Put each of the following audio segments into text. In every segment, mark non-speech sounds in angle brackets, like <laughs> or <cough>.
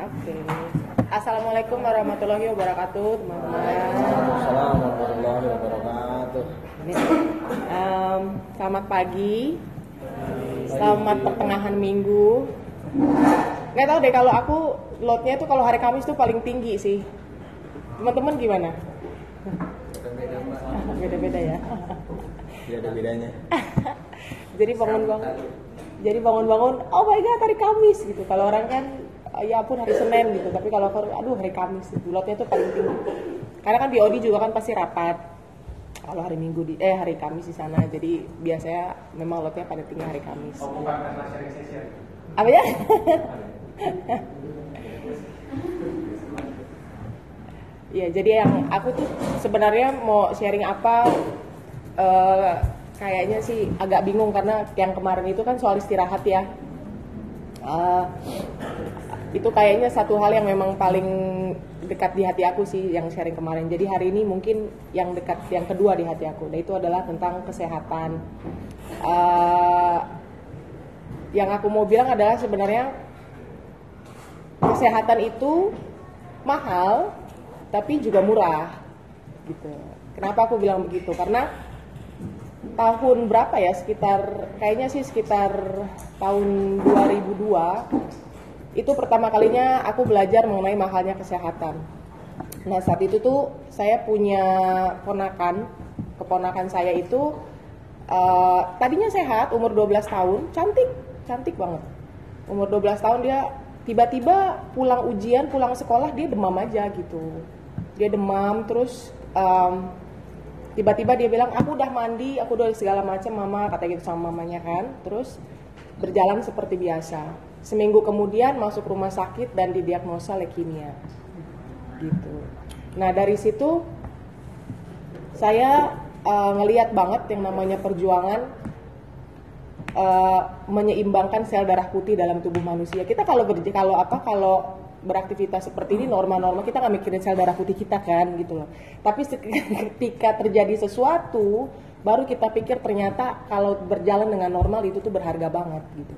Oke. Assalamualaikum warahmatullahi wabarakatuh, teman-teman. Assalamualaikum warahmatullahi wabarakatuh. Em, selamat pagi. Selamat pertengahan minggu. Nggak tahu deh kalau aku loadnya tuh kalau hari Kamis tuh paling tinggi sih. Teman-teman gimana? Beda-beda ya. Tidak ada bedanya. <laughs> Jadi bangun-bangun. Jadi bangun-bangun, oh my god hari Kamis gitu. Kalau orang kan ya pun hari Senin gitu. Tapi kalau aku aduh hari Kamis. Lotnya tuh paling tinggi. Karena kan BOD juga kan pasti rapat. Kalau hari Minggu di eh hari Kamis di sana. Jadi biasanya memang lotnya pada tinggi hari Kamis. Apa ya? Iya, jadi yang aku tuh sebenarnya mau sharing apa eh, kayaknya sih agak bingung karena yang kemarin itu kan soal istirahat ya. Eh, itu kayaknya satu hal yang memang paling dekat di hati aku sih yang sharing kemarin. Jadi hari ini mungkin yang dekat yang kedua di hati aku. Dan itu adalah tentang kesehatan. Eh, yang aku mau bilang adalah sebenarnya kesehatan itu mahal tapi juga murah gitu. Kenapa aku bilang begitu? Karena tahun berapa ya? Sekitar kayaknya sih sekitar tahun 2002 itu pertama kalinya aku belajar mengenai mahalnya kesehatan. Nah, saat itu tuh saya punya ponakan, keponakan saya itu eh, tadinya sehat, umur 12 tahun, cantik, cantik banget. Umur 12 tahun dia tiba-tiba pulang ujian, pulang sekolah dia demam aja gitu. Dia demam terus em, tiba-tiba dia bilang aku udah mandi, aku udah segala macam mama kata gitu sama mamanya kan. Terus berjalan seperti biasa. Seminggu kemudian masuk rumah sakit dan didiagnosa leukemia. Gitu. Nah, dari situ saya eh, ngeliat banget yang namanya perjuangan eh, menyeimbangkan sel darah putih dalam tubuh manusia. Kita kalau berj- kalau apa kalau beraktivitas seperti ini norma-norma kita nggak mikirin sel darah putih kita kan gitu loh. Tapi <laughs> ketika terjadi sesuatu baru kita pikir ternyata kalau berjalan dengan normal itu tuh berharga banget gitu.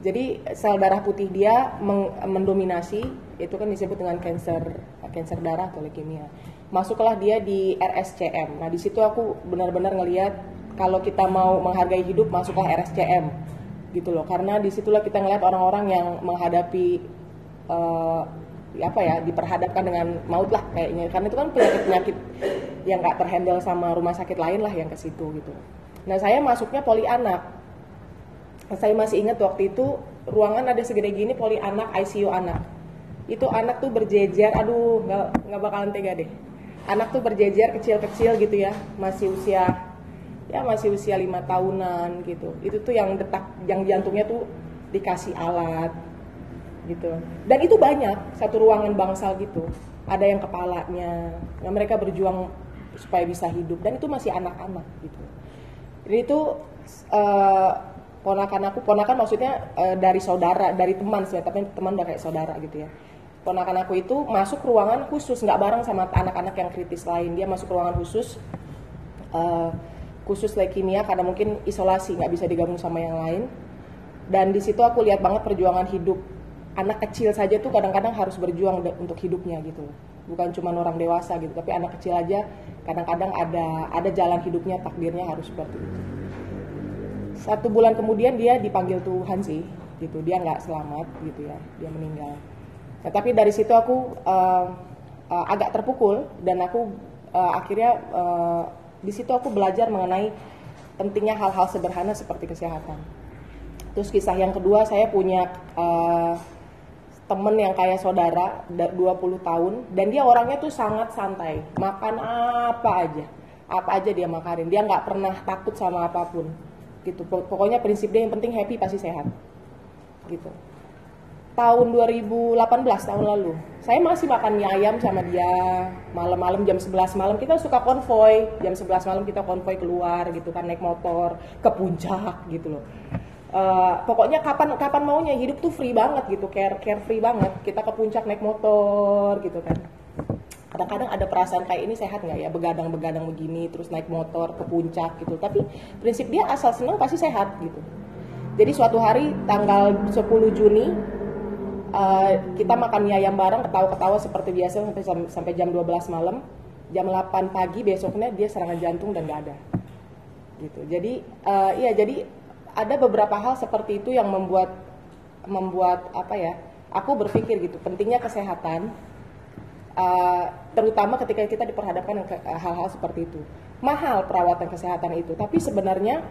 Jadi sel darah putih dia mendominasi itu kan disebut dengan cancer cancer darah atau leukemia. Masuklah dia di RSCM. Nah di situ aku benar-benar ngelihat kalau kita mau menghargai hidup masuklah RSCM gitu loh. Karena di situlah kita ngelihat orang-orang yang menghadapi eh, apa ya diperhadapkan dengan maut lah kayaknya. Karena itu kan penyakit-penyakit yang nggak terhandle sama rumah sakit lain lah yang ke situ gitu. Nah saya masuknya poli anak saya masih ingat waktu itu ruangan ada segede gini poli anak ICU anak. Itu anak tuh berjejer aduh nggak nggak bakalan tega deh. Anak tuh berjejer kecil-kecil gitu ya masih usia ya masih usia lima tahunan gitu. Itu tuh yang detak yang jantungnya tuh dikasih alat gitu. Dan itu banyak satu ruangan bangsal gitu. Ada yang kepalanya nah mereka berjuang supaya bisa hidup. Dan itu masih anak-anak gitu. Jadi itu eh, ponakan aku ponakan maksudnya eh, dari saudara dari teman sih tapi teman udah saudara gitu ya. Ponakan aku itu masuk ruangan khusus nggak bareng sama anak-anak yang kritis lain. Dia masuk ruangan khusus eh, khusus leukemia karena mungkin isolasi nggak bisa digabung sama yang lain. Dan di situ aku lihat banget perjuangan hidup anak kecil saja tuh kadang-kadang harus berjuang untuk hidupnya gitu bukan cuma orang dewasa gitu tapi anak kecil aja kadang-kadang ada ada jalan hidupnya takdirnya harus seperti itu satu bulan kemudian dia dipanggil Tuhan sih gitu. Dia nggak selamat gitu ya. Dia meninggal. Nah, tapi dari situ aku eh, eh, agak terpukul dan aku eh, akhirnya eh, di situ aku belajar mengenai pentingnya hal-hal sederhana seperti kesehatan. Terus kisah yang kedua saya punya eh, temen yang kayak saudara da- 20 tahun. Dan dia orangnya tuh sangat santai. Makan apa aja. Apa aja dia makanin dia nggak pernah takut sama apa pun gitu. Pok- pokoknya prinsip dia yang penting happy pasti sehat. Gitu. Tahun 2018 tahun lalu. Saya masih makan mie ayam sama dia malam-malam jam 11 malam. Kita suka konvoy. Jam 11 malam kita konvoy keluar gitu kan naik motor ke puncak gitu loh. Eh, pokoknya kapan kapan maunya hidup tuh free banget gitu care care free banget. Kita ke puncak naik motor gitu kan kadang-kadang ada perasaan kayak ini sehat nggak ya? Begadang-begadang begini terus naik motor ke puncak gitu. Tapi prinsip dia asal senang pasti sehat gitu. Jadi suatu hari tanggal 10 Juni uh, kita makan mie ayam bareng ketawa-ketawa seperti biasa sampai sampai jam 12 malam. Jam 8 pagi besoknya dia serangan jantung dan nggak ada. Gitu. Jadi uh, iya jadi ada beberapa hal seperti itu yang membuat membuat apa ya aku berpikir gitu. Pentingnya kesehatan uh, terutama ketika kita diperhadapkan dengan hal-hal seperti itu. Mahal perawatan kesehatan itu tapi sebenarnya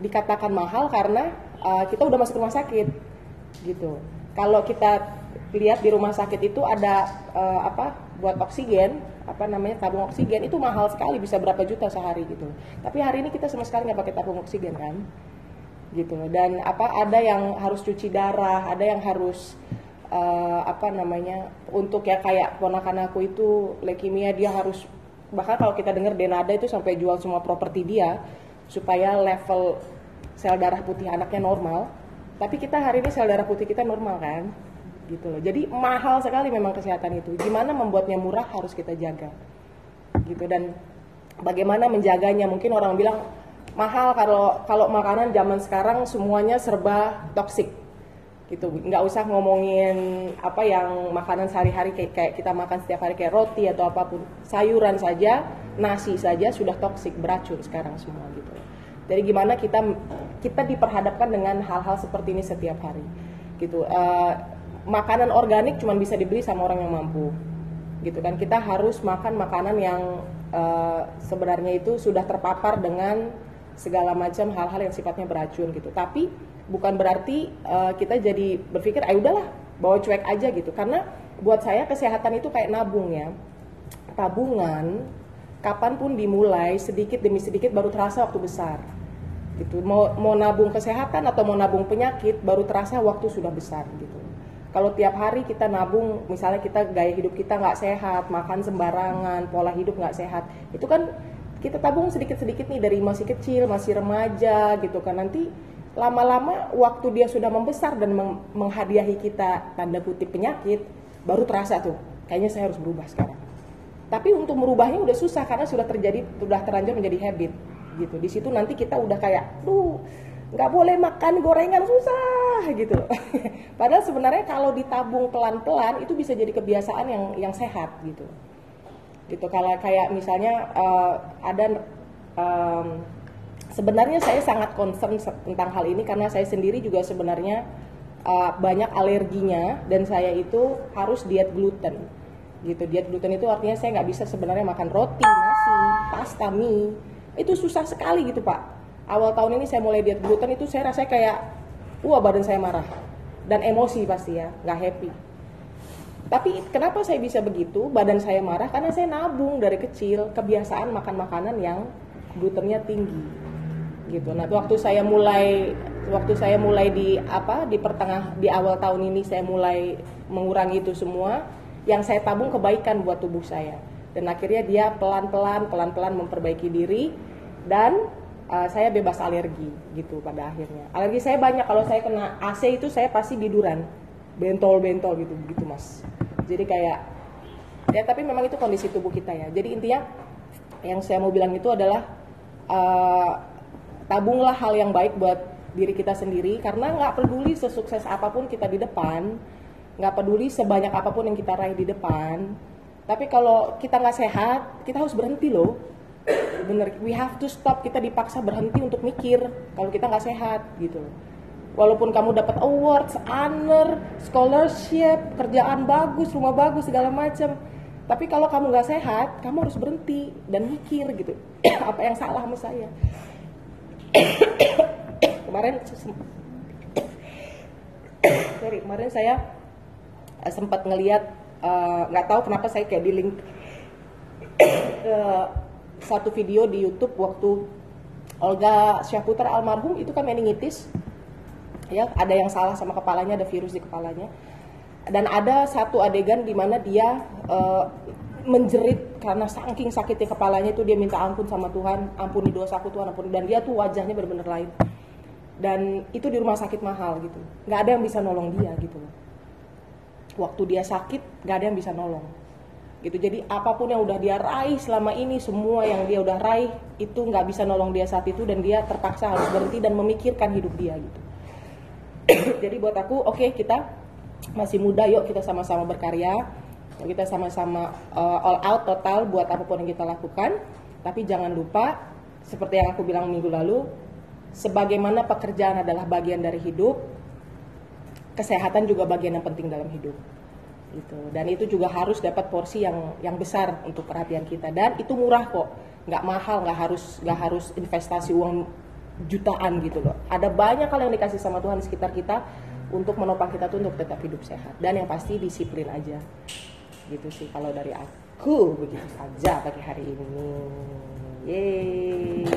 dikatakan mahal karena uh, kita udah masuk rumah sakit gitu. Kalau kita lihat di rumah sakit itu ada apa buat oksigen apa namanya tabung oksigen itu mahal sekali bisa berapa juta sehari gitu. Tapi hari ini kita sama sekali nggak pakai tabung oksigen kan? Gitu. Dan apa ada yang harus cuci darah ada yang harus uh, apa namanya untuk ya kayak ponakan aku itu leukemia dia harus bahkan kalau kita dengar Denada itu sampai jual semua properti dia supaya level sel darah putih anaknya normal. Tapi kita hari ini sel darah putih kita normal kan? Gitu loh. Jadi mahal sekali memang kesehatan itu. Gimana membuatnya murah harus kita jaga. Gitu. Dan bagaimana menjaganya? Mungkin orang bilang mahal kalau kalau makanan zaman sekarang semuanya serba toksik gitu. Nggak usah ngomongin apa yang makanan sehari-hari kayak, kayak kita makan setiap hari kayak roti atau apa pun. Sayuran saja nasi saja sudah toksik beracun sekarang semua gitu. Jadi gimana kita kita diperhadapkan dengan hal-hal seperti ini setiap hari gitu. Uh, makanan organik cuma bisa dibeli sama orang yang mampu gitu kan. Kita harus makan makanan yang uh, sebenarnya itu sudah terpapar dengan segala macam hal-hal yang sifatnya beracun gitu. Tapi bukan berarti uh, kita jadi berpikir, ah udahlah bawa cuek aja gitu. Karena buat saya kesehatan itu kayak nabung ya. Tabungan kapan pun dimulai sedikit demi sedikit baru terasa waktu besar. Gitu. Mau mau nabung kesehatan atau mau nabung penyakit baru terasa waktu sudah besar gitu. Kalau tiap hari kita nabung, misalnya kita gaya hidup kita nggak sehat, makan sembarangan, pola hidup nggak sehat, itu kan kita tabung sedikit-sedikit nih dari masih kecil, masih remaja gitu kan nanti lama-lama waktu dia sudah membesar dan meng menghadiahi kita tanda kutip penyakit baru terasa tuh kayaknya saya harus berubah sekarang. Tapi untuk merubahnya udah susah karena sudah terjadi sudah terlanjur menjadi habit gitu. Di situ nanti kita udah kayak, duh nggak boleh makan gorengan susah gitu. <laughs> Padahal sebenarnya kalau ditabung pelan-pelan itu bisa jadi kebiasaan yang yang sehat gitu gitu kalau kayak misalnya uh, ada um, sebenarnya saya sangat concern tentang hal ini karena saya sendiri juga sebenarnya uh, banyak alerginya dan saya itu harus diet gluten gitu diet gluten itu artinya saya nggak bisa sebenarnya makan roti nasi pasta mie itu susah sekali gitu pak awal tahun ini saya mulai diet gluten itu saya rasa kayak wah badan saya marah dan emosi pasti ya nggak happy tapi kenapa saya bisa begitu? Badan saya marah karena saya nabung dari kecil kebiasaan makan makanan yang glutennya tinggi. Gitu. Nah, waktu saya mulai waktu saya mulai di apa di pertengah di awal tahun ini saya mulai mengurangi itu semua, yang saya tabung kebaikan buat tubuh saya. Dan akhirnya dia pelan-pelan pelan-pelan memperbaiki diri dan uh, saya bebas alergi gitu pada akhirnya. Alergi saya banyak kalau saya kena AC itu saya pasti biduran bentol-bentol gitu gitu mas jadi kayak ya tapi memang itu kondisi tubuh kita ya jadi intinya yang saya mau bilang itu adalah uh, tabunglah hal yang baik buat diri kita sendiri karena nggak peduli sesukses apa pun kita di depan nggak peduli sebanyak apa pun yang kita raih di depan. Tapi kalau kita nggak sehat kita harus berhenti loh. Bener we have to stop. Kita dipaksa berhenti untuk mikir kalau kita nggak sehat gitu. Walaupun kamu dapat awards, honor, scholarship, kerjaan bagus, rumah bagus segala macam, tapi kalau kamu nggak sehat, kamu harus berhenti dan mikir gitu, <clears throat> apa yang salah sama saya. Kemarin, <coughs> sorry, kemarin saya eh, sempat ngeliat, eh, nggak uh, tahu kenapa saya kayak di link uh, <coughs> satu video di YouTube waktu Olga Syaputra almarhum itu kan meningitis. Ya ada yang salah sama kepalanya ada virus di kepalanya. Dan ada satu adegan di mana dia uh, menjerit karena saking sakitnya kepalanya itu dia minta ampun sama Tuhan ampuni dosaku Tuhan ampuni. Dan dia tuh wajahnya benar-benar lain. Dan itu di rumah sakit mahal gitu. Nggak ada yang bisa nolong dia gitu waktu dia sakit nggak ada yang bisa nolong. Gitu. Jadi apa pun yang udah dia raih selama ini semua yang dia udah raih itu nggak bisa nolong dia saat itu dan dia terpaksa harus berhenti dan memikirkan hidup dia gitu. <coughs> Jadi buat aku oke okay, kita masih muda yuk kita sama-sama berkarya kita sama-sama uh, all out total buat apa pun yang kita lakukan. Tapi jangan lupa seperti yang aku bilang minggu lalu sebagaimana pekerjaan adalah bagian dari hidup kesehatan juga bagian yang penting dalam hidup. Gitu. Dan itu juga harus dapat porsi yang yang besar untuk perhatian kita. Dan itu murah kok. Nggak mahal nggak harus nggak harus investasi uang jutaan gitu loh. Ada banyak hal yang dikasih sama Tuhan di sekitar kita untuk menopang kita tuh untuk tetap hidup sehat. Dan yang pasti disiplin aja gitu sih kalau dari aku begitu saja pagi hari ini. Yeay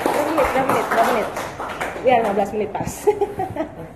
berapa menit berapa menit berapa menit. Ya 15 menit pas <laughs>